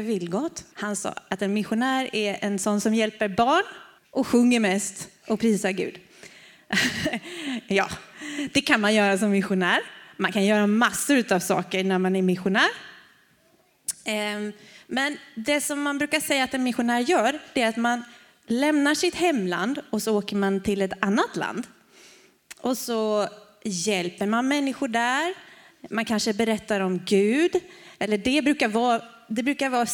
Eh, Vilgot. Han sa att en missionär är en sån som hjälper barn och sjunger mest och prisar Gud. ja, det kan man göra som missionär. Man kan göra massor av saker när man är missionär. Ehm, men det som man brukar säga att en missionär gör, det är att man lämnar sitt hemland och så åker man till ett annat land. Och så hjälper man människor där. Man kanske berättar om Gud. Eller det brukar vara, det brukar vara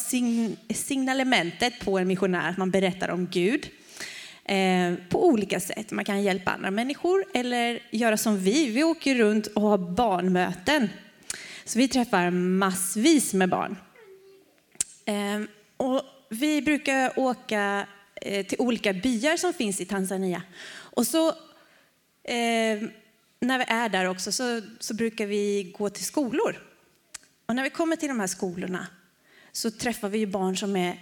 signalementet på en missionär, att man berättar om Gud. Eh, på olika sätt. Man kan hjälpa andra människor eller göra som vi. Vi åker runt och har barnmöten. Så vi träffar massvis med barn. Eh, och vi brukar åka eh, till olika byar som finns i Tanzania. Och så ehm, när vi är där också så, så brukar vi gå till skolor. Och när vi kommer till de här skolorna så träffar vi barn som är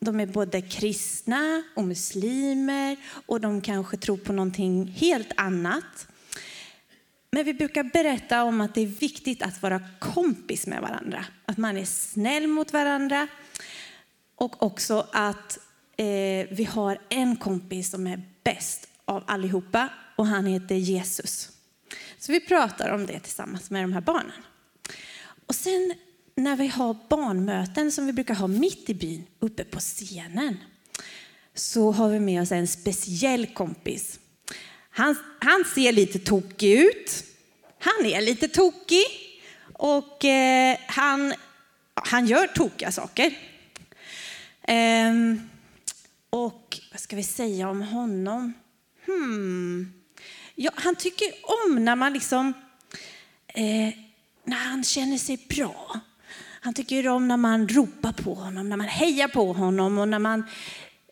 de är både kristna och muslimer och de kanske tror på någonting helt annat. Men vi brukar berätta om att det är viktigt att vara kompis med varandra. Att man är snäll mot varandra. Och också att eh, vi har en kompis som är bäst av allihopa och han heter Jesus. Så vi pratar om det tillsammans med de här barnen. Och sen när vi har barnmöten som vi brukar ha mitt i byn, uppe på scenen, så har vi med oss en speciell kompis. Han, han ser lite tokig ut. Han är lite tokig och eh, han, han gör tokiga saker. Ehm, och vad ska vi säga om honom? Hmm. Ja, han tycker om när man liksom, eh, när han känner sig bra. Han tycker om när man ropar på honom, när man hejar på honom och när man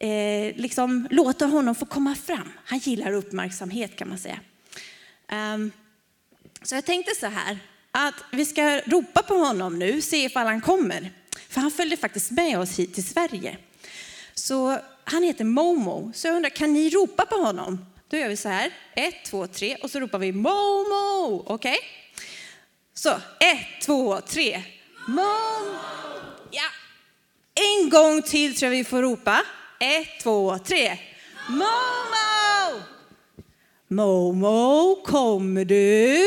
eh, liksom låter honom få komma fram. Han gillar uppmärksamhet kan man säga. Um, så jag tänkte så här, att vi ska ropa på honom nu, se ifall han kommer. För han följde faktiskt med oss hit till Sverige. Så han heter Momo, så jag undrar, kan ni ropa på honom? Då gör vi så här, ett, två, tre och så ropar vi Momo, okej? Okay? Så, ett, två, tre. Mun. Ja. En gång till tror jag vi får ropa. Ett, två, tre. Momo! Momo, kommer du?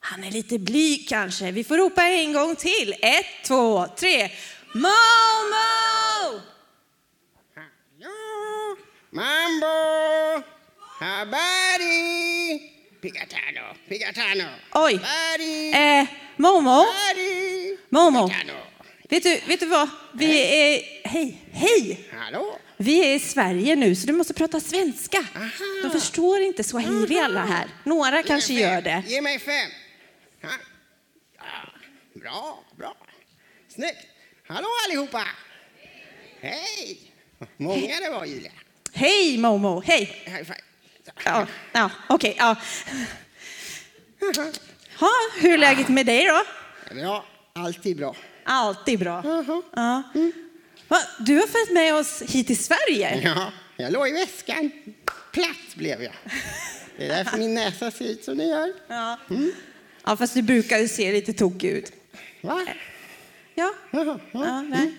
Han är lite blyg kanske. Vi får ropa en gång till. Ett, två, tre. Momo! Hallå! Mambo! Habari! Pigatano, pigatano. Oj. Eh, Momo, Habari! Momo. Pigatano. vet du, vet du vad? Vi är... Hej, hej! Hallå? Vi är i Sverige nu, så du måste prata svenska. Aha. De förstår inte swahili alla här. Några kanske gör det. Ge mig fem. Ha. Ja, bra, bra. Snyggt. Hallå allihopa! Hej! Många det var Julia. Hej Momo, hej! High five. Ja, ja okej. ja. Ha, hur är läget med dig då? Bra, alltid bra. Alltid bra. Jaha. Ja. Va, Du har följt med oss hit till Sverige? Ja, jag låg i väskan. Platt blev jag. Det är därför min näsa ser ut som den gör. Ja. ja, fast du brukar ju se lite tokig ut. Va? Ja. Jaha, ja. ja nej.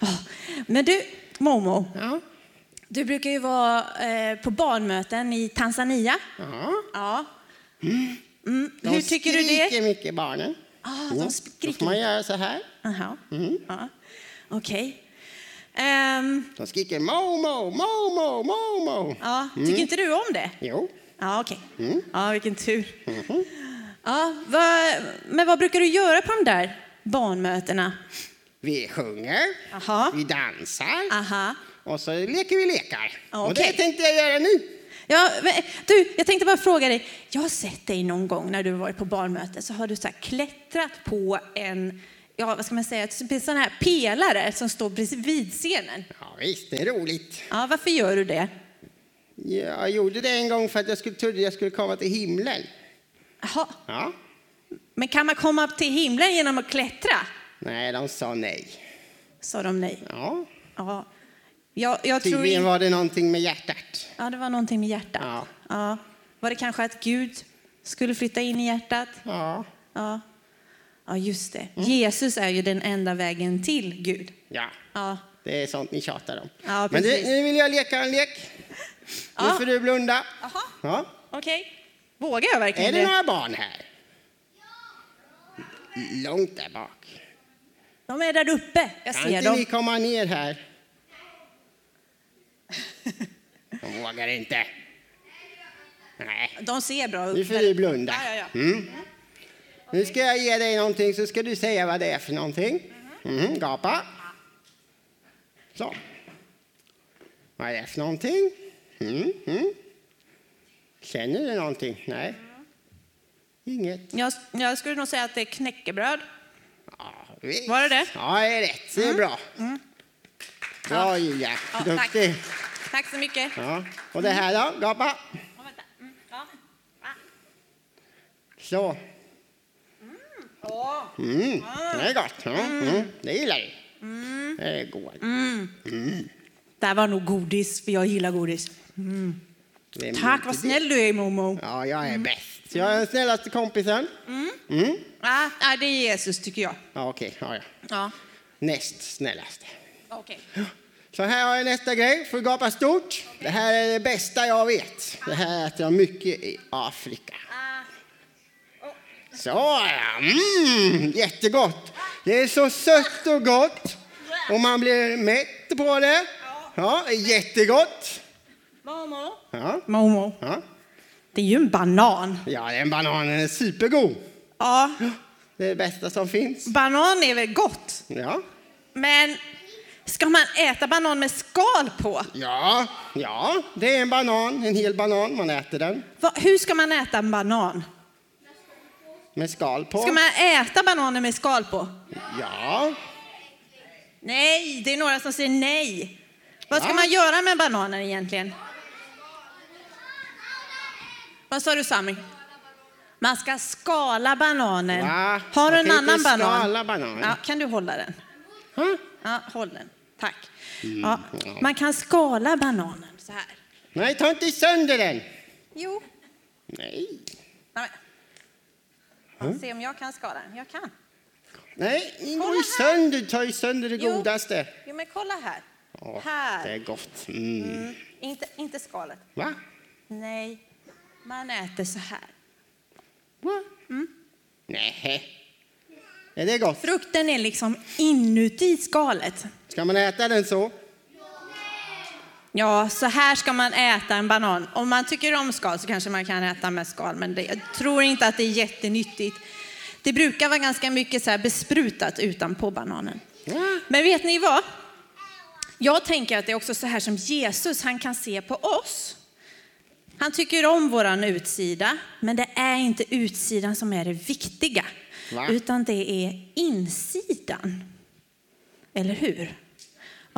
Ja. Men du, Momo, Ja. Du brukar ju vara eh, på barnmöten i Tanzania. ja. Ja. Mm. De Hur tycker du det? skriker mycket barnen. Ah, Mm. de Då skriker. får man göra så här. Aha. Mm. Ja. Okej. Ehm, De skriker Momo, Momo, Momo. ja. Tycker inte du om det? Jo. Ja, okej. Mm. Ja, vilken tur. Mhm. Ja, vad, men vad brukar du göra på de där barnmötena? Vi sjunger, Aha. vi dansar Aha. Och så leker vi lekar. Ja, Och det tänkte jag göra nu. Ja, men, du, jag tänkte bara fråga dig. Jag har sett dig någon gång när du varit på barnmöte så har du så klättrat på en, ja vad ska man säga, en sån här pelare som står precis vid scenen. Ja, visst, det är roligt. Ja, varför gör du det? Jag gjorde det en gång för att jag skulle, trodde jag skulle komma till himlen. Jaha. Ja. Men kan man komma upp till himlen genom att klättra? Nej, de sa nej. Sa de nej. Ja. Ja. Jag, jag Tydligen var det någonting med hjärtat. Ja, det var någonting med hjärtat. Ja. Ja. Var det kanske att Gud skulle flytta in i hjärtat? Ja. Ja. Ja, just det. Jesus är ju den enda vägen till Gud. Ja, Ja, det är sånt ni tjatar om. Ja, Men du, nu vill jag leka en lek. Nu Ja. får du blunda. Ja. okej. Vågar jag verkligen Är det det? några barn här? Långt där bak. De är där uppe. Jag Kan ser inte ni dem. komma ner här? De vågar inte. Nej, De ser bra nu ut. får du blunda. Ja, ja, ja. Mm. Nu ska jag ge dig någonting så ska du säga vad det är för någonting. Mm, gapa. Så. Vad är det för någonting? Mm, mm. Känner du någonting? Nej. Inget. Jag, jag skulle nog säga att det är knäckebröd. Ja. Var det det? Ja, det är rätt. Det är bra. Bra Julia. Ja, tack. Duktig. Tack så mycket. Ja. Och det här då? Gapa. Ja. Mm, ja. Så. Åh. Mm. Det är gott. Ja. Mm. Det gillar du. Det är gott. Det här var nog godis, för jag gillar godis. Tack, vad snäll du är Momo. Ja, jag är bäst. Jag är den snällaste kompisen. Mm. Ah, det är Jesus tycker jag. Ja, okej. Ja, ja. Ja, Näst snällaste. Okej. Så här har jag nästa grej. Får gapa stort. Det här är det bästa jag vet. Det här äter jag mycket i Afrika. Ah. Så ja, mm, jättegott. Det är så sött och gott och man blir mätt på det. Ja, jättegott. Momo. Ja, Momo. ja. Det är ju en banan. ja det är en banan, den är supergod. Ja, Det är det bästa som finns. banan är väl gott. Ja, Men ska man äta banan med skal på? ja, ja, det är en banan, en hel banan. Man äter den Va, hur ska man äta en banan? med skal på. Ska man äta bananer med skal på? Ja, Nej, det är några som säger nej. Vad ska Va? man göra med bananer egentligen? Vad sa du Sami? Man ska skala bananen. Va? Har du en annan banan? skala banan. Ja, kan du hålla den? Ja, håll den. Tack. Mm, Ja, man kan skala bananen så här. Nej, ta inte sönder den. Jo. Nej, Nej. Ja, se om jag kan skala den. Jag kan. nej, ni går ju sönder. Ta ju sönder det Jo. godaste. Jo, men kolla här. Ja, här. Det är gott. Mm. Mm, inte, inte skalet. Va? Nej, man äter så här. Va? Mm. Nej. Är det gott? Frukten är liksom inuti skalet. Ska man äta den så? Ja, så här ska man äta en banan. Om man tycker om skal så kanske man kan äta med skal, men det, jag tror inte att det är jättenyttigt. Det brukar vara ganska mycket så här besprutat utanpå bananen. Men vet ni vad? Jag tänker att det är också så här som Jesus, han kan se på oss. Han tycker om våran utsida, men det är inte utsidan som är det viktiga, Va? utan det är insidan. Eller hur?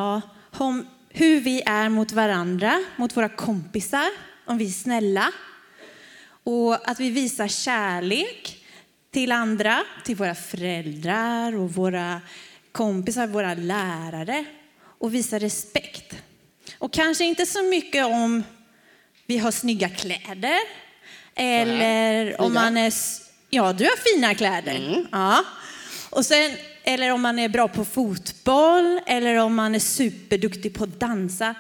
Ja, om hur vi är mot varandra, mot våra kompisar, om vi är snälla och att vi visar kärlek till andra, till våra föräldrar och våra kompisar, våra lärare och visar respekt. Och kanske inte så mycket om vi har snygga kläder eller om man är... Ja, du har fina kläder. Ja. Och sen, eller om man är bra på fotboll eller om man är superduktig på att dansa.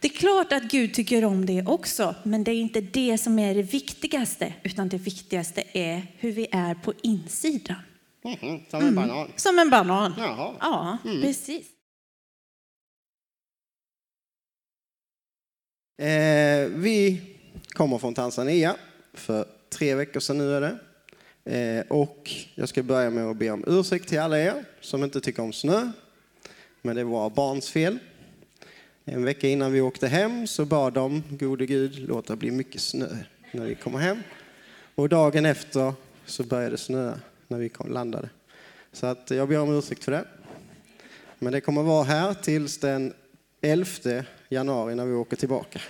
Det är klart att Gud tycker om det också, men det är inte det som är det viktigaste, utan det viktigaste är hur vi är på insidan. Mhm, Som en banan. Som en banan. Jaha. Ja, precis. Eh, vi kommer från Tanzania för tre veckor sedan nu är det. Eh, och jag ska börja med att be om ursäkt till alla er som inte tycker om snö. Men det var barns fel. En vecka innan vi åkte hem så bad de, gode Gud, låt det bli mycket snö när vi kommer hem. Och dagen efter så började det snöa när vi kom, landade. Så att jag ber om ursäkt för det. Men det kommer vara här tills den 11 januari när vi åker tillbaka.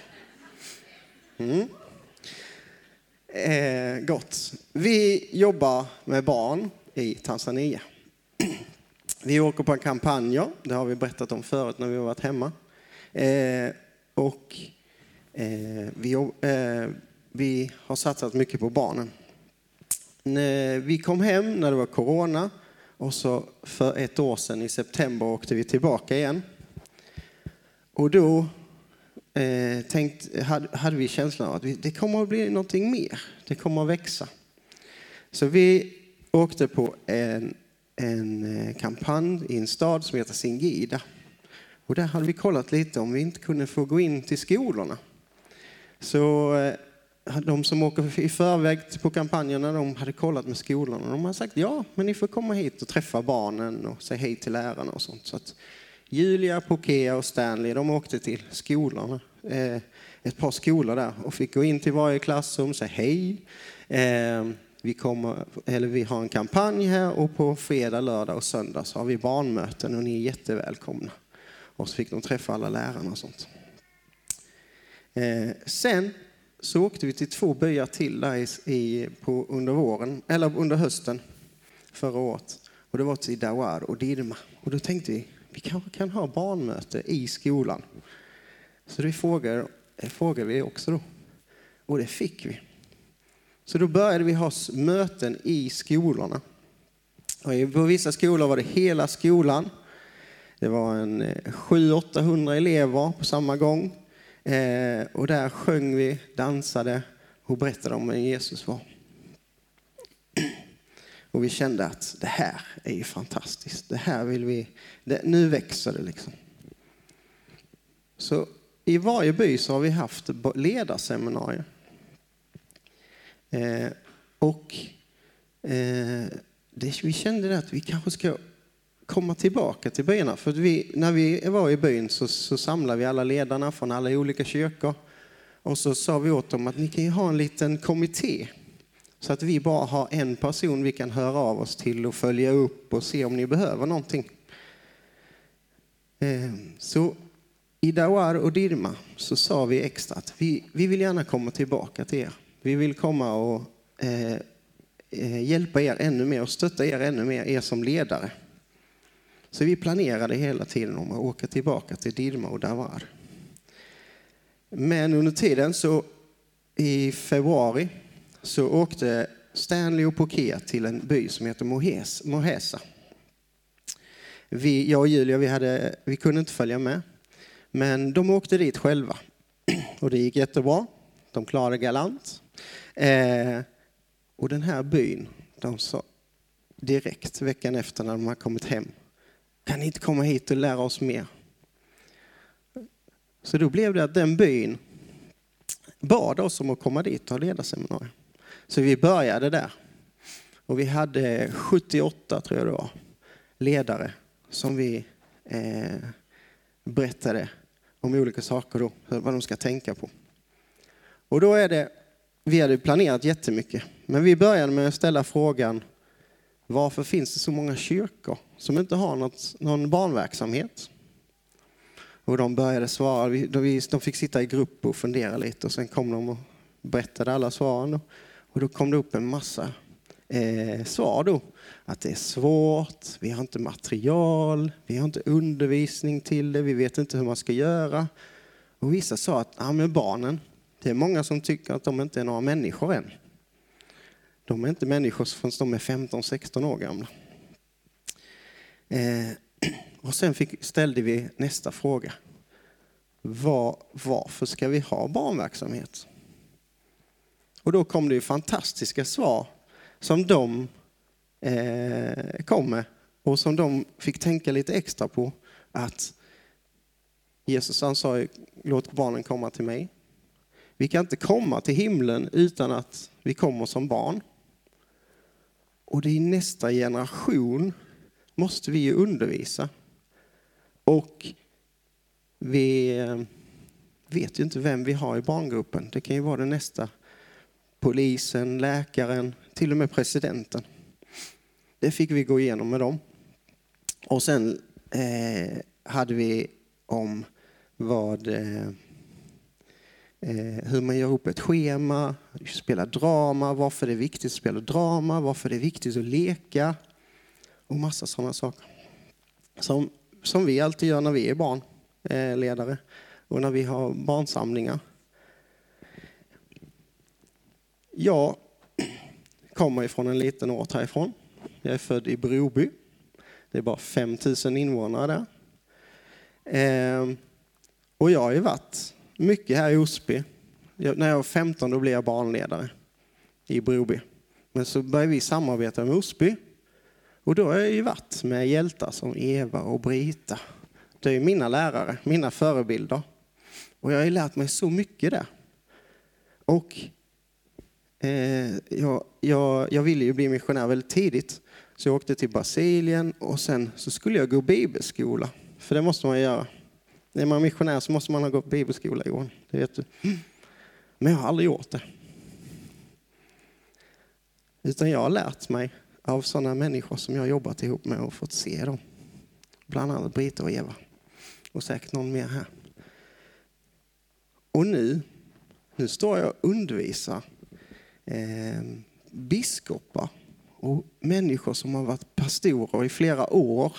Mm. Eh, gott. Vi jobbar med barn i Tanzania. Vi åker på kampanjer, det har vi berättat om förut när vi har varit hemma. Eh, och eh, vi, eh, vi har satsat mycket på barnen. När vi kom hem när det var corona Och så för ett år sedan i september åkte vi tillbaka igen. Och då eh, tänkt, hade, hade vi känslan av att vi, det kommer att bli någonting mer. Det kommer att växa. Så vi åkte på en, en eh, kampanj i en stad som heter Singida. Och där hade vi kollat lite om vi inte kunde få gå in till skolorna. Så eh, de som åker i förväg på kampanjerna, de hade kollat med skolorna. De hade sagt ja, men ni får komma hit och träffa barnen och säga hej till lärarna och sånt. Så att Julia, Pokea och Stanley, de åkte till skolorna, eh, ett par skolor där och fick gå in till varje klassrum och säga hej. Eh, vi, kommer, eller vi har en kampanj här och på fredag, lördag och söndag så har vi barnmöten och ni är jättevälkomna. Och så fick de träffa alla lärarna och sånt. Eh, sen så åkte vi till två byar till där i, på, under våren, eller under hösten förra året. Och det var till Dawar och Dirma. Och då tänkte vi, vi kanske kan ha barnmöte i skolan. Så det frågade, frågade vi också då. Och det fick vi. Så då började vi ha möten i skolorna. Och på vissa skolor var det hela skolan. Det var en eh, 700-800 elever på samma gång. Eh, och där sjöng vi, dansade och berättade om vem Jesus var. Och vi kände att det här är ju fantastiskt. Det här vill vi, det, nu växer det liksom. Så i varje by så har vi haft ledarseminarier. Eh, och eh, det, vi kände att vi kanske ska komma tillbaka till byarna. För vi, när vi var i byn så, så samlade vi alla ledarna från alla olika kyrkor. Och så sa vi åt dem att ni kan ju ha en liten kommitté. Så att vi bara har en person vi kan höra av oss till och följa upp och se om ni behöver någonting. Eh, så i Dawar och Dirma så sa vi extra att vi, vi vill gärna komma tillbaka till er. Vi vill komma och eh, eh, hjälpa er ännu mer och stötta er ännu mer, er som ledare. Så vi planerade hela tiden om att åka tillbaka till Dirma och Dawar. Men under tiden så i februari så åkte Stanley och Poké till en by som heter Mohesa. Vi, jag och Julia vi, hade, vi kunde inte följa med, men de åkte dit själva. Och det gick jättebra. De klarade galant. Eh, och den här byn, de sa direkt veckan efter när de har kommit hem, kan ni inte komma hit och lära oss mer? Så då blev det att den byn bad oss om att komma dit och ha ledarseminarium. Så vi började där. Och vi hade 78, tror jag det var, ledare som vi eh, berättade om olika saker då, vad de ska tänka på. Och då är det, vi hade planerat jättemycket, men vi började med att ställa frågan varför finns det så många kyrkor som inte har något, någon barnverksamhet? Och de började svara, de fick sitta i grupp och fundera lite och sen kom de och berättade alla svaren. Och då kom det upp en massa eh, svar då. Att det är svårt, vi har inte material, vi har inte undervisning till det, vi vet inte hur man ska göra. Och vissa sa att ja, men barnen, det är många som tycker att de inte är några människor än. De är inte människor förrän de är 15-16 år gamla. Eh, och sen fick, ställde vi nästa fråga. Var, varför ska vi ha barnverksamhet? Och då kom det ju fantastiska svar som de eh, kom med och som de fick tänka lite extra på. Att Jesus han sa låt barnen komma till mig. Vi kan inte komma till himlen utan att vi kommer som barn. Och det är nästa generation måste vi ju undervisa. Och vi eh, vet ju inte vem vi har i barngruppen. Det kan ju vara det nästa polisen, läkaren, till och med presidenten. Det fick vi gå igenom med dem. Och sen eh, hade vi om vad, eh, eh, hur man gör upp ett schema, spela drama, varför det är viktigt att spela drama, varför det är viktigt att leka och massa sådana saker. Som, som vi alltid gör när vi är barnledare eh, och när vi har barnsamlingar. Jag kommer ifrån en liten ort härifrån. Jag är född i Broby Det är bara 5 000 invånare där. Ehm, och jag har ju varit mycket här i Osby. Jag, när jag var 15 då blev jag barnledare i Broby. Men så började vi samarbeta med Osby. Och då har jag ju varit med hjältar som Eva och Brita. Det är mina lärare, mina förebilder. Och jag har ju lärt mig så mycket där. Och eh, jag, jag, jag ville ju bli missionär väldigt tidigt. Så jag åkte till Brasilien och sen så skulle jag gå bibelskola. För det måste man göra. Är man missionär så måste man ha gått bibelskola Johan. Det vet du. Men jag har aldrig gjort det. Utan jag har lärt mig av sådana människor som jag har jobbat ihop med och fått se dem. Bland annat Brita och Eva. Och säkert någon mer här. Och nu, nu står jag och undervisar eh, biskopar och människor som har varit pastorer i flera år.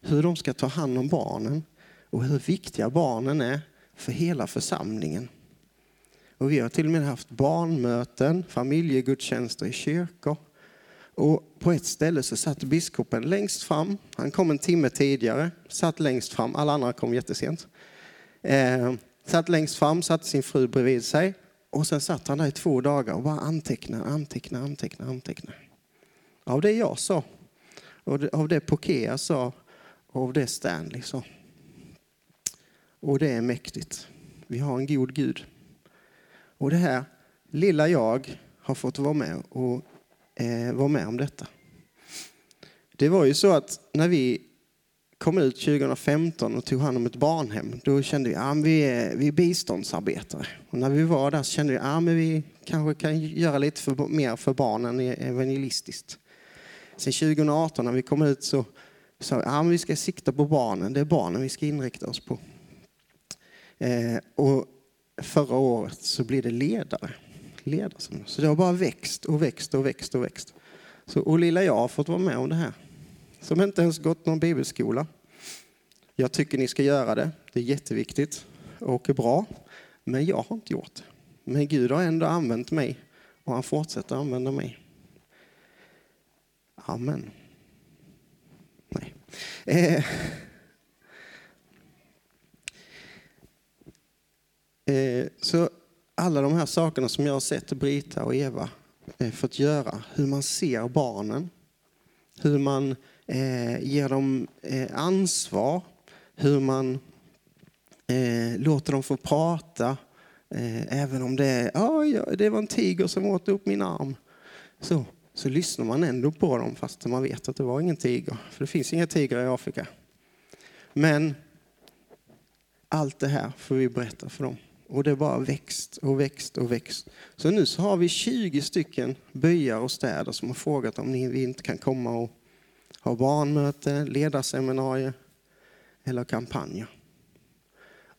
Hur de ska ta hand om barnen och hur viktiga barnen är för hela församlingen. Och vi har till och med haft barnmöten, familjegudstjänster i kyrkor. Och på ett ställe så satt biskopen längst fram. Han kom en timme tidigare, satt längst fram. Alla andra kom jättesent. Eh, satt längst fram, satte sin fru bredvid sig. Och sen satt han där i två dagar och bara antecknade, antecknade, antecknade, anteckna. Av det jag sa, av det Pokea sa och av det Stanley sa. Och det är mäktigt. Vi har en god Gud. Och det här lilla jag har fått vara med och eh, vara med om detta. Det var ju så att när vi kom ut 2015 och tog hand om ett barnhem, då kände vi att ja, vi, är, vi är biståndsarbetare. Och när vi var där så kände vi att ja, vi kanske kan göra lite för, mer för barnen e-, evangelistiskt. Sen 2018 när vi kom ut så sa vi att ja, vi ska sikta på barnen, det är barnen vi ska inrikta oss på. Eh, och förra året så blev det ledare. ledare. Så det har bara växt och växt och växt och växt. Så, och lilla jag har fått vara med om det här. Som inte ens gått någon bibelskola. Jag tycker ni ska göra det. Det är jätteviktigt och bra. Men jag har inte gjort det. Men Gud har ändå använt mig och han fortsätter använda mig. Amen. Nej. Eh. Eh, så alla de här sakerna som jag har sett Brita och Eva eh, fått göra, hur man ser barnen, hur man eh, ger dem eh, ansvar, hur man eh, låter dem få prata, eh, även om det är, oh, det var en tiger som åt upp min arm. Så, så lyssnar man ändå på dem fast man vet att det var ingen tiger, för det finns inga tigrar i Afrika. Men allt det här får vi berätta för dem. Och det bara växt och växt och växt. Så nu så har vi 20 stycken byar och städer som har frågat om ni inte kan komma och ha barnmöte, ledarseminarier eller kampanjer.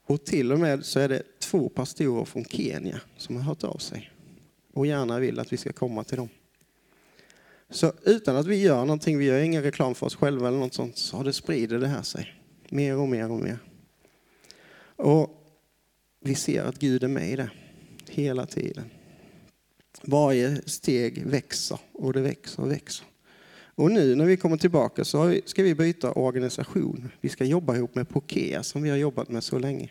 Och till och med så är det två pastorer från Kenya som har hört av sig och gärna vill att vi ska komma till dem. Så utan att vi gör någonting, vi gör ingen reklam för oss själva eller något sånt, så har det sprider det här sig mer och mer och mer. Och vi ser att Gud är med i det hela tiden. Varje steg växer och det växer och växer. Och nu när vi kommer tillbaka så ska vi byta organisation. Vi ska jobba ihop med Pokea som vi har jobbat med så länge.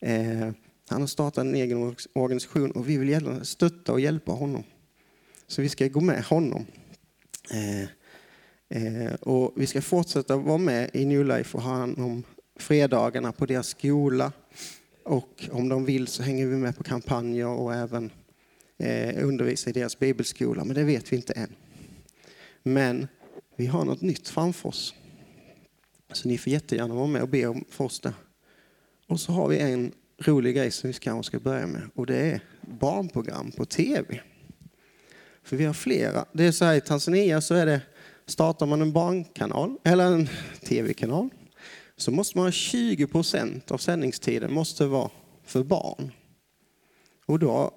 Eh, han har startat en egen organisation och vi vill stötta och hjälpa honom. Så vi ska gå med honom. Eh, eh, och vi ska fortsätta vara med i New Life och ha hand om fredagarna på deras skola. Och om de vill så hänger vi med på kampanjer och även eh, i deras bibelskola, men det vet vi inte än. Men vi har något nytt framför oss. Så ni får jättegärna vara med och be om för oss det. Och så har vi en rolig grej som vi kanske ska börja med och det är barnprogram på tv. För vi har flera. Det är så här i Tanzania så är det, startar man en barnkanal eller en tv-kanal så måste man ha 20 procent av sändningstiden måste vara för barn. Och då,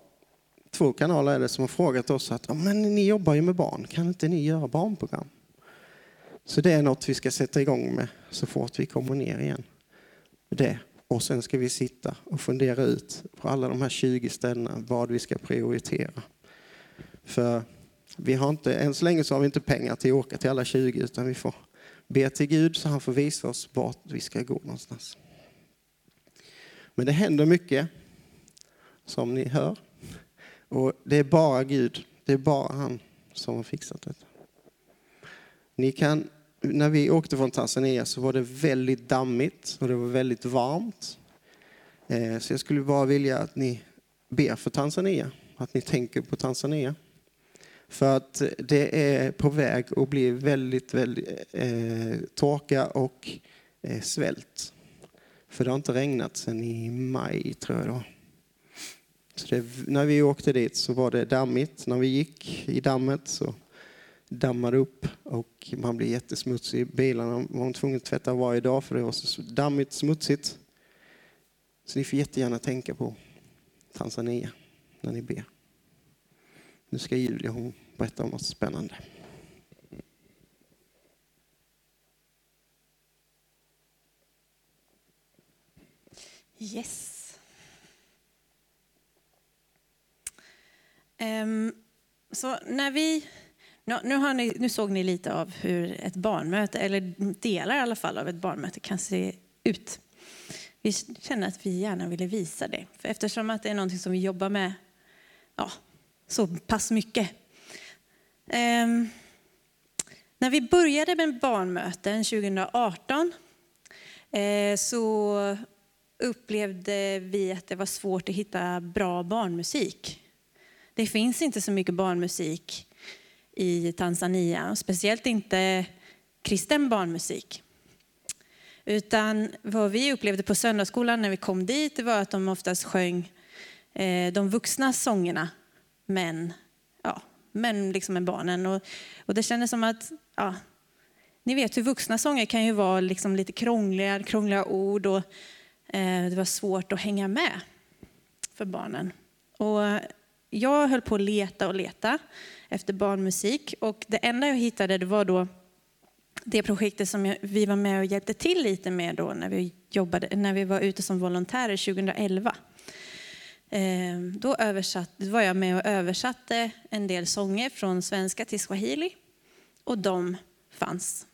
två kanaler är det som har frågat oss att men ni jobbar ju med barn, kan inte ni göra barnprogram? Så det är något vi ska sätta igång med så fort vi kommer ner igen. Det. Och sen ska vi sitta och fundera ut på alla de här 20 ställena vad vi ska prioritera. För vi har inte, än så länge så har vi inte pengar till att åka till alla 20 utan vi får be till Gud så han får visa oss vart vi ska gå någonstans. Men det händer mycket, som ni hör. Och det är bara Gud, det är bara han som har fixat detta. Ni kan, när vi åkte från Tanzania så var det väldigt dammigt och det var väldigt varmt. Eh, så jag skulle bara vilja att ni ber för Tanzania, att ni tänker på Tanzania. För att det är på väg att bli väldigt, väldigt eh, torka och eh, svält. För det har inte regnat sedan i maj, tror jag. Då. Så det, när vi åkte dit så var det dammigt. När vi gick i dammet så dammade upp och man blev jättesmutsig Bilarna bilarna. Man tvungen att tvätta varje dag för det var så dammigt smutsigt. Så ni får jättegärna tänka på Tanzania när ni ber. Nu ska Julia hon berätta om något spännande. Yes. Um, så när vi, nu, nu, har ni, nu såg ni lite av hur ett barnmöte, eller delar i alla fall av ett barnmöte kan se ut. Vi känner att vi gärna ville visa det, för eftersom att det är något som vi jobbar med ja, så pass mycket. Um, när vi började med barnmöten 2018 eh, så upplevde vi att det var svårt att hitta bra barnmusik. Det finns inte så mycket barnmusik i Tanzania, speciellt inte kristen barnmusik. Utan vad vi upplevde på söndagsskolan när vi kom dit var att de oftast sjöng eh, de vuxna sångerna, men, ja, men liksom med barnen. Och, och det kändes som att, ja, ni vet hur vuxna sånger kan ju vara liksom lite krångliga, krångliga ord och eh, det var svårt att hänga med för barnen. Och jag höll på att leta och leta efter barnmusik och det enda jag hittade det var då det projektet som vi var med och hjälpte till lite med då när vi, jobbade, när vi var ute som volontärer 2011. Ehm, då, översatt, då var jag med och översatte en del sånger från svenska till swahili och de fanns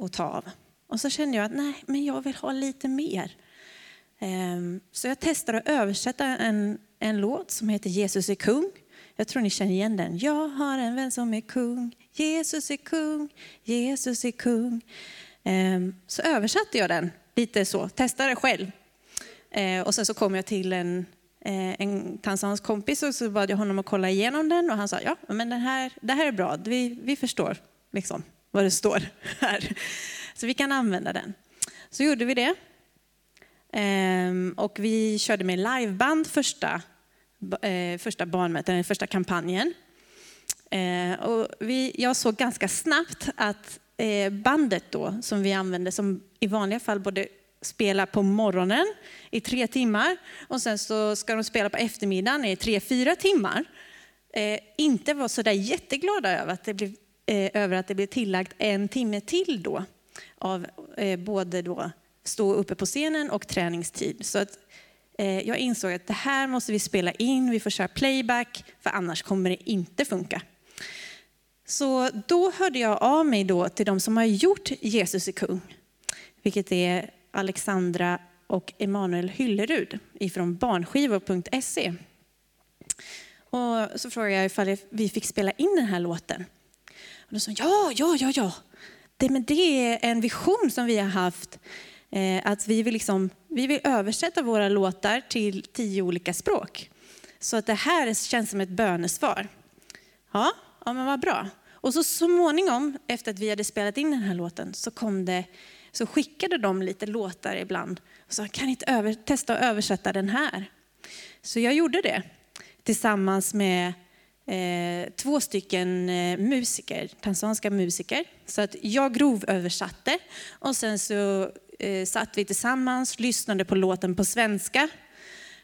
att ta av. Och så kände jag att nej, men jag vill ha lite mer. Ehm, så jag testade att översätta en, en låt som heter Jesus är kung. Jag tror ni känner igen den. Jag har en vän som är kung, Jesus är kung, Jesus är kung. Ehm, så översatte jag den lite så, testade själv. Eh, och sen så kom jag till en, eh, en tanzansk kompis och så bad jag honom att kolla igenom den och han sa ja, men den här, det här är bra, vi, vi förstår liksom vad det står här. Så vi kan använda den. Så gjorde vi det. Ehm, och vi körde med liveband första, eh, första barnmötet, första kampanjen. Eh, och vi, jag såg ganska snabbt att eh, bandet då, som vi använde, som i vanliga fall både spela på morgonen i tre timmar och sen så ska de spela på eftermiddagen i tre, fyra timmar. Eh, inte var så där jätteglada över att det blev, eh, över att det blev tillagt en timme till då av eh, både då stå uppe på scenen och träningstid. Så att, Eh, jag insåg att det här måste vi spela in, vi får köra playback, för annars kommer det inte funka. Så då hörde jag av mig då till de som har gjort Jesus är kung, vilket är Alexandra och Emanuel Hyllerud ifrån barnskivor.se. Och så frågade jag ifall vi fick spela in den här låten. Och de sa ja, ja, ja, ja. Det, men det är en vision som vi har haft Eh, att vi vill, liksom, vi vill översätta våra låtar till tio olika språk. Så att det här känns som ett bönesvar. Ja, ja men vad bra. Och så småningom, efter att vi hade spelat in den här låten, så, kom det, så skickade de lite låtar ibland. Och sa, kan ni inte över, testa att översätta den här? Så jag gjorde det tillsammans med eh, två stycken eh, musiker, tanzanska musiker. Så att jag grovöversatte och sen så eh, satt vi tillsammans, lyssnade på låten på svenska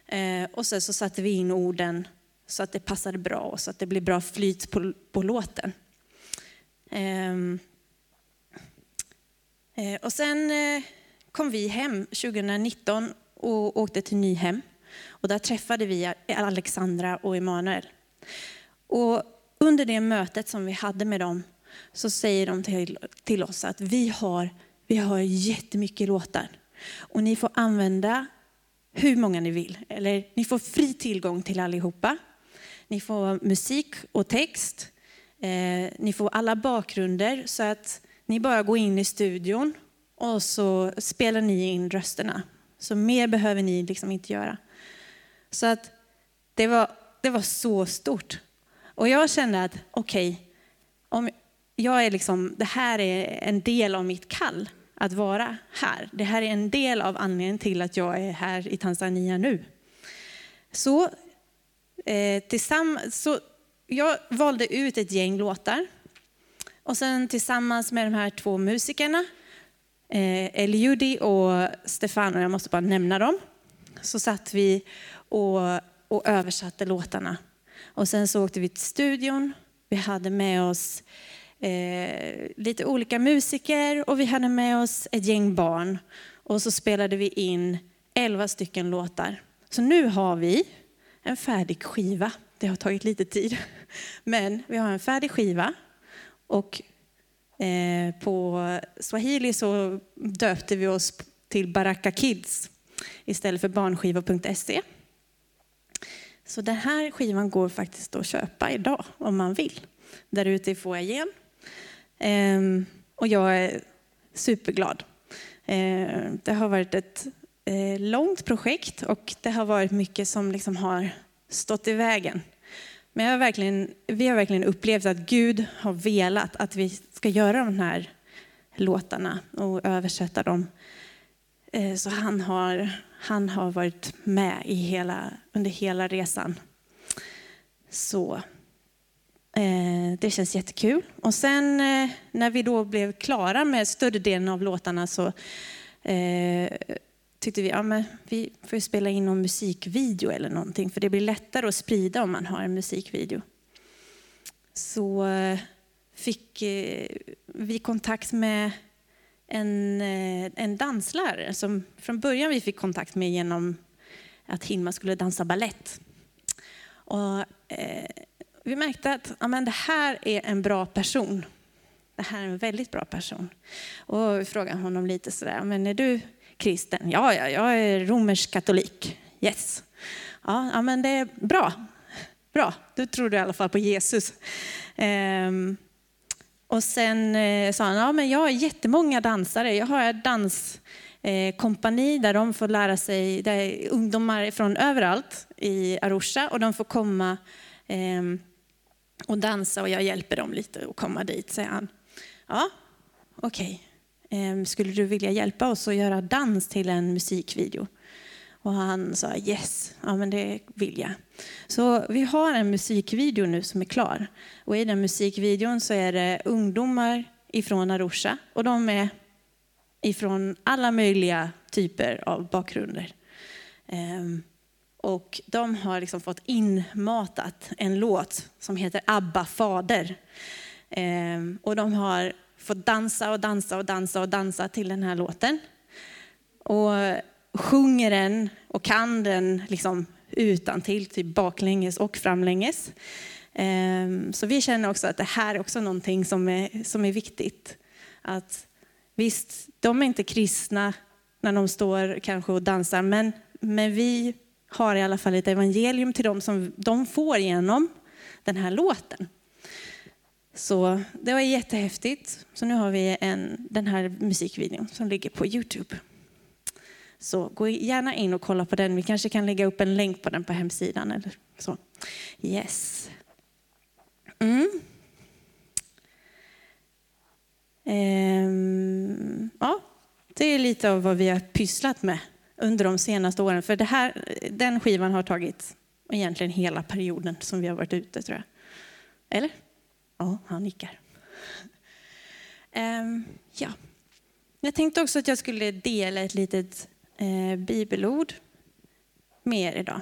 eh, och sen så satte vi in orden så att det passade bra och så att det blev bra flyt på, på låten. Ehm, eh, och sen eh, kom vi hem 2019 och åkte till Nyhem. Och där träffade vi Alexandra och Emanuel. Och under det mötet som vi hade med dem så säger de till, till oss att vi har, vi har jättemycket låtar. Och ni får använda hur många ni vill. Eller ni får fri tillgång till allihopa. Ni får musik och text. Eh, ni får alla bakgrunder så att ni bara går in i studion och så spelar ni in rösterna. Så mer behöver ni liksom inte göra. Så att det var, det var så stort. Och jag kände att okej, okay, om jag är liksom, det här är en del av mitt kall att vara här. Det här är en del av anledningen till att jag är här i Tanzania nu. Så, eh, tillsammans, så jag valde ut ett gäng låtar och sen tillsammans med de här två musikerna, eh, Eliudi och Stefano, jag måste bara nämna dem, så satt vi och, och översatte låtarna. Och sen så åkte vi till studion. Vi hade med oss eh, lite olika musiker och vi hade med oss ett gäng barn. Och så spelade vi in elva stycken låtar. Så nu har vi en färdig skiva. Det har tagit lite tid. Men vi har en färdig skiva. Och eh, på swahili så döpte vi oss till Baraka Kids istället för barnskiva.se. Så den här skivan går faktiskt att köpa idag om man vill. Där ute i foajén. Ehm, och jag är superglad. Ehm, det har varit ett eh, långt projekt och det har varit mycket som liksom har stått i vägen. Men jag har verkligen, vi har verkligen upplevt att Gud har velat att vi ska göra de här låtarna och översätta dem. Eh, så han har, han har varit med i hela, under hela resan. Så Eh, det känns jättekul. Och sen eh, när vi då blev klara med större delen av låtarna så eh, tyckte vi att ja, vi får spela in någon musikvideo eller någonting för det blir lättare att sprida om man har en musikvideo. Så eh, fick eh, vi kontakt med en, en danslärare som från början vi fick kontakt med genom att Hilma skulle dansa ballett. Och, vi märkte att ja, men det här är en bra person. Det här är en väldigt bra person. Och vi frågade honom lite sådär, men är du kristen? Ja, ja, jag är romersk katolik. Yes. Ja, ja, men det är bra. Bra, då tror du i alla fall på Jesus. Ehm, och sen eh, sa han, ja men jag har jättemånga dansare. Jag har ett danskompani eh, där de får lära sig, där ungdomar från överallt i Arusha och de får komma eh, och dansa och jag hjälper dem lite att komma dit, säger han. Ja, okej. Okay. Skulle du vilja hjälpa oss att göra dans till en musikvideo? Och han sa yes, ja men det vill jag. Så vi har en musikvideo nu som är klar. Och i den musikvideon så är det ungdomar ifrån Arusha och de är ifrån alla möjliga typer av bakgrunder. Ehm, och de har liksom fått inmatat en låt som heter Abba fader. Ehm, och de har fått dansa och dansa och dansa och dansa till den här låten. Och sjunger den och kan den liksom utan till typ baklänges och framlänges. Ehm, så vi känner också att det här är också någonting som är, som är viktigt. Att visst, de är inte kristna när de står kanske och dansar, men, men vi har i alla fall ett evangelium till dem som de får genom den här låten. Så det var jättehäftigt. Så nu har vi en, den här musikvideon som ligger på Youtube. Så gå gärna in och kolla på den. Vi kanske kan lägga upp en länk på den på hemsidan. Eller så. Yes. Mm. Ehm, ja, det är lite av vad vi har pysslat med under de senaste åren. För det här, den skivan har tagit egentligen hela perioden som vi har varit ute, tror jag. Eller? Ja, han nickar. Um, ja. Jag tänkte också att jag skulle dela ett litet eh, bibelord med er idag.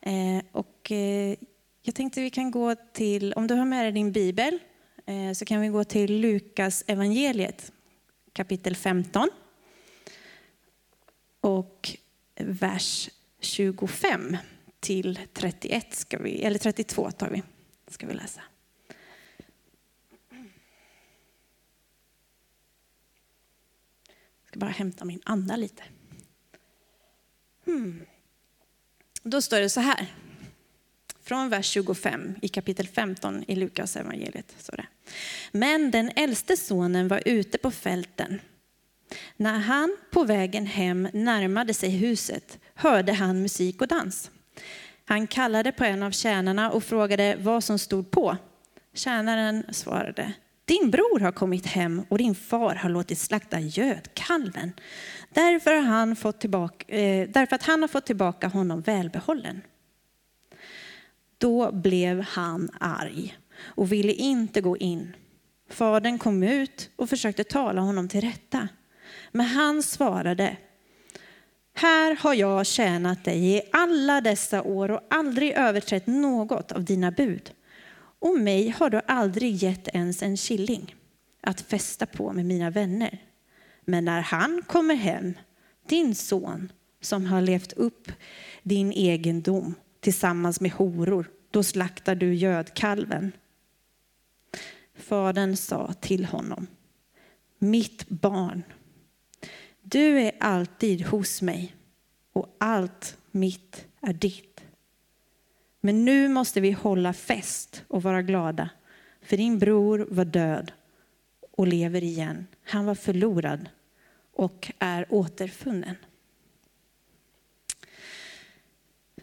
Eh, och, eh, jag tänkte vi kan gå till, om du har med dig din bibel, eh, så kan vi gå till Lukas evangeliet kapitel 15 och vers 25 till 31 ska vi, eller 32 tar vi, ska vi läsa. Jag ska bara hämta min anda lite. Hmm. Då står det så här, från vers 25 i kapitel 15 i Lukas evangeliet. Så det. Men den äldste sonen var ute på fälten när han på vägen hem närmade sig huset hörde han musik och dans. Han kallade på en av tjänarna och frågade vad som stod på. Tjänaren svarade, din bror har kommit hem och din far har låtit slakta gödkalven. Därför, har han fått tillbaka, eh, därför att han har fått tillbaka honom välbehållen. Då blev han arg och ville inte gå in. Fadern kom ut och försökte tala honom till rätta. Men han svarade, här har jag tjänat dig i alla dessa år och aldrig överträtt något av dina bud. Och mig har du aldrig gett ens en killing att fästa på med mina vänner. Men när han kommer hem, din son, som har levt upp din egendom tillsammans med horor, då slaktar du gödkalven. Fadern sa till honom, mitt barn, du är alltid hos mig och allt mitt är ditt. Men nu måste vi hålla fest och vara glada, för din bror var död och lever igen. Han var förlorad och är återfunnen.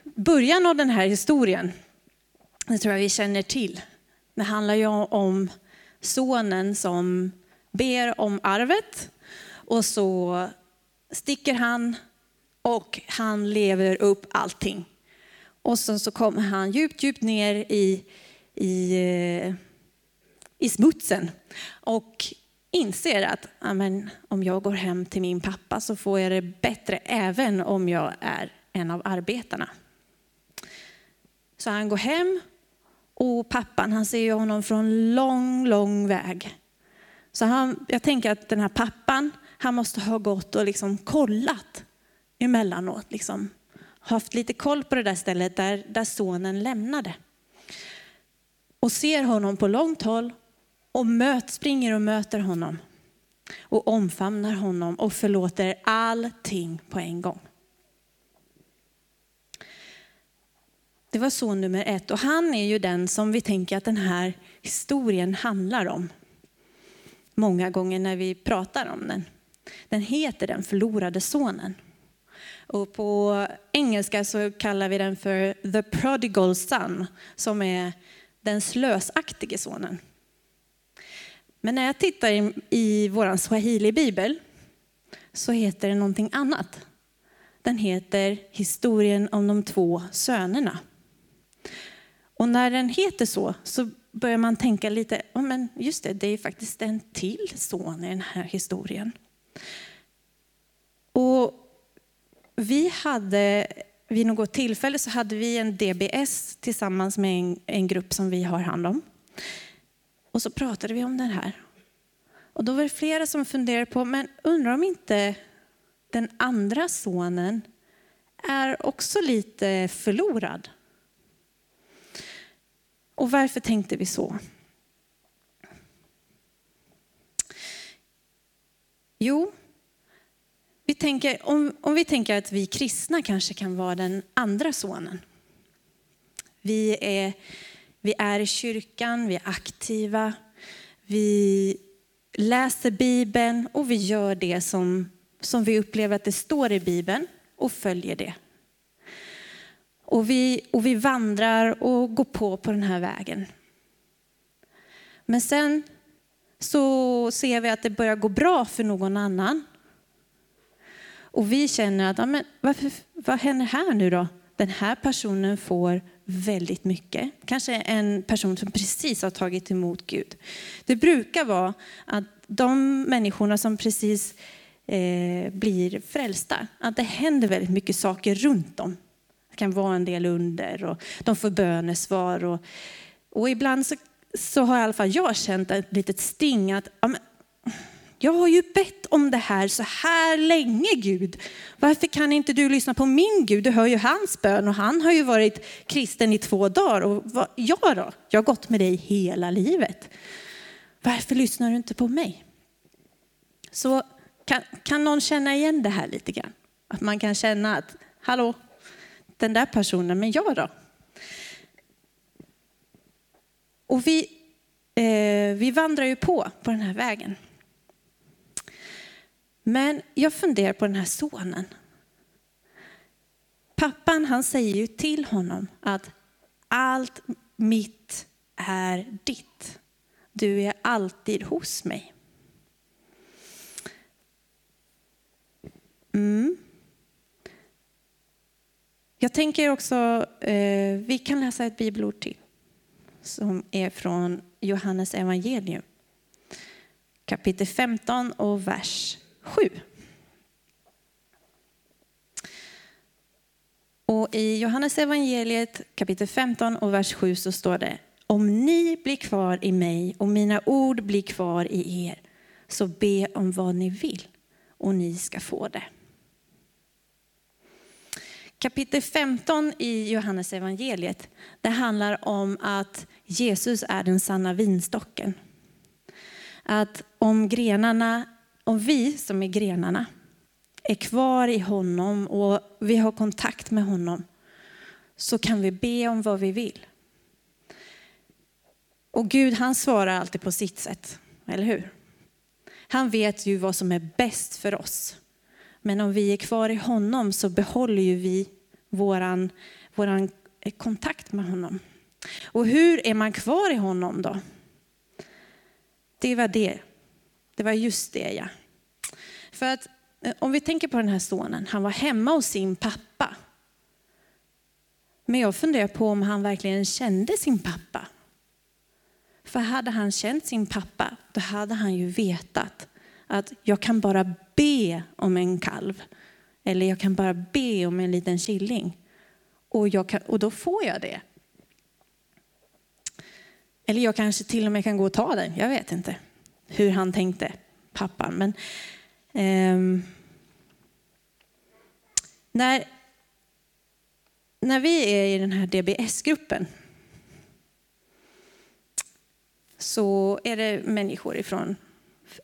Början av den här historien, det tror jag vi känner till. Det handlar ju om sonen som ber om arvet och så sticker han och han lever upp allting. Och sen så kommer han djupt, djupt ner i, i, eh, i smutsen och inser att amen, om jag går hem till min pappa så får jag det bättre även om jag är en av arbetarna. Så han går hem och pappan han ser honom från lång, lång väg. Så han, jag tänker att den här pappan, han måste ha gått och liksom kollat emellanåt. Liksom, haft lite koll på det där stället där, där sonen lämnade. Och ser honom på långt håll och möt, springer och möter honom. Och omfamnar honom och förlåter allting på en gång. Det var son nummer ett och han är ju den som vi tänker att den här historien handlar om. Många gånger när vi pratar om den. Den heter Den förlorade sonen. Och på engelska så kallar vi den för the prodigal son, som är den slösaktige sonen. Men när jag tittar i, i vår swahili-bibel så heter den någonting annat. Den heter Historien om de två sönerna. Och när den heter så, så börjar man tänka lite, oh, men just det, det är faktiskt en till son i den här historien. Och vi hade, vid något tillfälle så hade vi en DBS tillsammans med en, en grupp som vi har hand om. Och så pratade vi om den här. Och då var det flera som funderade på, men undrar om inte den andra sonen är också lite förlorad. Och varför tänkte vi så? Jo, vi tänker, om, om vi tänker att vi kristna kanske kan vara den andra sonen. Vi är, vi är i kyrkan, vi är aktiva, vi läser Bibeln och vi gör det som, som vi upplever att det står i Bibeln och följer det. Och vi, och vi vandrar och går på på den här vägen. Men sen så ser vi att det börjar gå bra för någon annan. Och vi känner att, ja, men varför, vad händer här nu då? Den här personen får väldigt mycket. Kanske en person som precis har tagit emot Gud. Det brukar vara att de människorna som precis eh, blir frälsta, att det händer väldigt mycket saker runt dem. Det kan vara en del under och de får bönesvar. Och, och ibland så, så har i alla fall jag känt ett litet sting att ja, men, jag har ju bett om det här så här länge Gud. Varför kan inte du lyssna på min Gud? Du hör ju hans bön och han har ju varit kristen i två dagar. Och vad, jag då? Jag har gått med dig hela livet. Varför lyssnar du inte på mig? Så Kan, kan någon känna igen det här lite grann? Att man kan känna att, hallå, den där personen, men jag då? Och vi, eh, vi vandrar ju på, på den här vägen. Men jag funderar på den här sonen. Pappan han säger ju till honom att allt mitt är ditt. Du är alltid hos mig. Mm. Jag tänker också, eh, vi kan läsa ett bibelord till som är från Johannes evangelium. Kapitel 15 och vers 7. Och I Johannes evangeliet kapitel 15 och vers 7 så står det Om ni blir kvar i mig och mina ord blir kvar i er så be om vad ni vill och ni ska få det. Kapitel 15 i Johannes evangeliet det handlar om att Jesus är den sanna vinstocken. Att om grenarna, om vi som är grenarna är kvar i honom och vi har kontakt med honom så kan vi be om vad vi vill. Och Gud han svarar alltid på sitt sätt, eller hur? Han vet ju vad som är bäst för oss. Men om vi är kvar i honom så behåller ju vi våran, våran kontakt med honom. Och hur är man kvar i honom då? Det var det. Det var just det ja. För att eh, om vi tänker på den här sonen, han var hemma hos sin pappa. Men jag funderar på om han verkligen kände sin pappa. För hade han känt sin pappa, då hade han ju vetat att jag kan bara be om en kalv. Eller jag kan bara be om en liten killing. Och, jag kan, och då får jag det. Eller jag kanske till och med kan gå och ta den. Jag vet inte hur han tänkte, pappan. Men, eh, när, när vi är i den här DBS-gruppen så är det människor ifrån,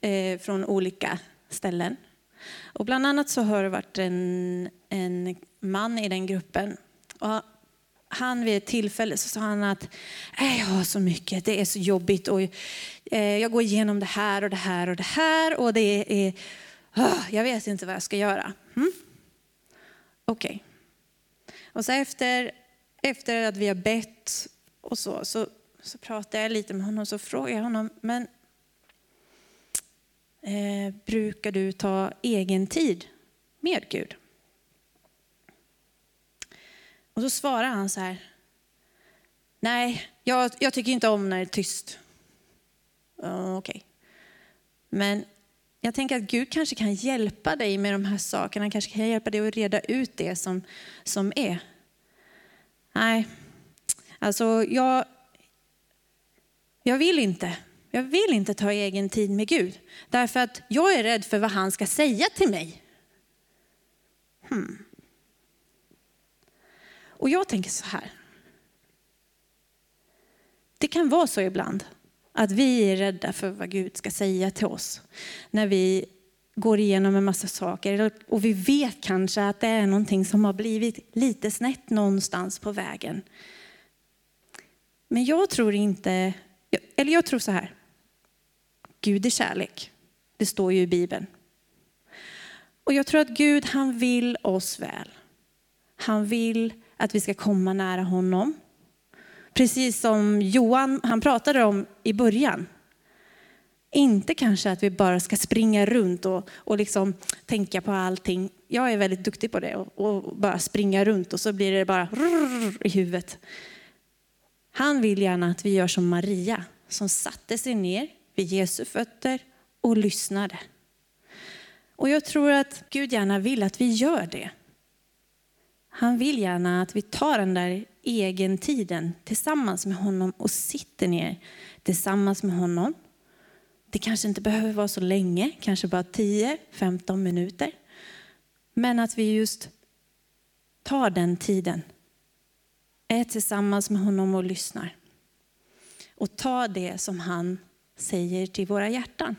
eh, från olika ställen. Och bland annat så har det varit en, en man i den gruppen. Och han vid ett tillfälle så sa han att äh, jag har så mycket, det är så jobbigt och eh, jag går igenom det här och det här och det här och det är, oh, jag vet inte vad jag ska göra. Mm? Okej. Okay. Och så efter, efter att vi har bett och så, så, så pratade jag lite med honom och så frågade jag honom, men eh, brukar du ta egen tid med Gud? Och så svarar han så här. Nej, jag, jag tycker inte om när det är tyst. Uh, Okej. Okay. Men jag tänker att Gud kanske kan hjälpa dig med de här sakerna. Han kanske kan hjälpa dig att reda ut det som, som är. Nej, alltså jag, jag vill inte. Jag vill inte ta egen tid med Gud. Därför att jag är rädd för vad han ska säga till mig. Hmm. Och jag tänker så här. Det kan vara så ibland att vi är rädda för vad Gud ska säga till oss när vi går igenom en massa saker och vi vet kanske att det är någonting som har blivit lite snett någonstans på vägen. Men jag tror inte, eller jag tror så här. Gud är kärlek. Det står ju i Bibeln. Och jag tror att Gud han vill oss väl. Han vill att vi ska komma nära honom. Precis som Johan han pratade om i början. Inte kanske att vi bara ska springa runt och, och liksom tänka på allting. Jag är väldigt duktig på det och, och bara springa runt och så blir det bara i huvudet. Han vill gärna att vi gör som Maria som satte sig ner vid Jesu fötter och lyssnade. Och jag tror att Gud gärna vill att vi gör det. Han vill gärna att vi tar den där egentiden tillsammans med honom och sitter ner tillsammans med honom. Det kanske inte behöver vara så länge, kanske bara 10-15 minuter. Men att vi just tar den tiden, är tillsammans med honom och lyssnar. Och tar det som han säger till våra hjärtan.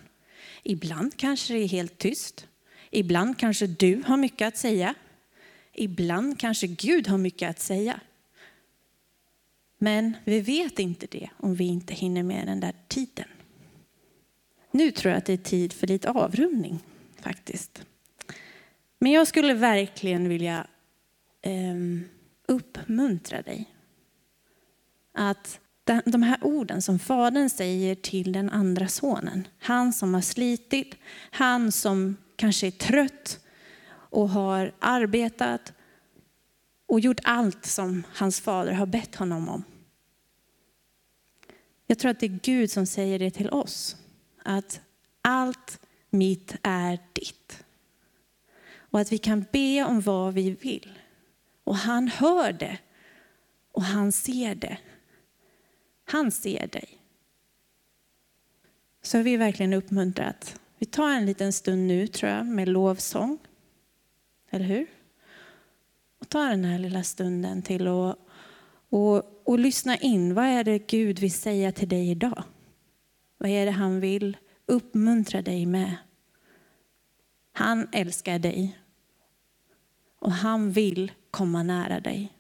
Ibland kanske det är helt tyst. Ibland kanske du har mycket att säga. Ibland kanske Gud har mycket att säga. Men vi vet inte det om vi inte hinner med den där tiden. Nu tror jag att det är tid för lite avrundning faktiskt. Men jag skulle verkligen vilja eh, uppmuntra dig. Att de här orden som Fadern säger till den andra sonen, han som har slitit, han som kanske är trött och har arbetat och gjort allt som hans fader har bett honom om. Jag tror att det är Gud som säger det till oss. Att allt mitt är ditt. Och att vi kan be om vad vi vill. Och han hör det. Och han ser det. Han ser dig. Så vi är verkligen uppmuntrat. vi tar en liten stund nu tror jag med lovsång. Eller hur? Och ta den här lilla stunden till att och, och lyssna in. Vad är det Gud vill säga till dig idag? Vad är det han vill uppmuntra dig med? Han älskar dig. Och han vill komma nära dig.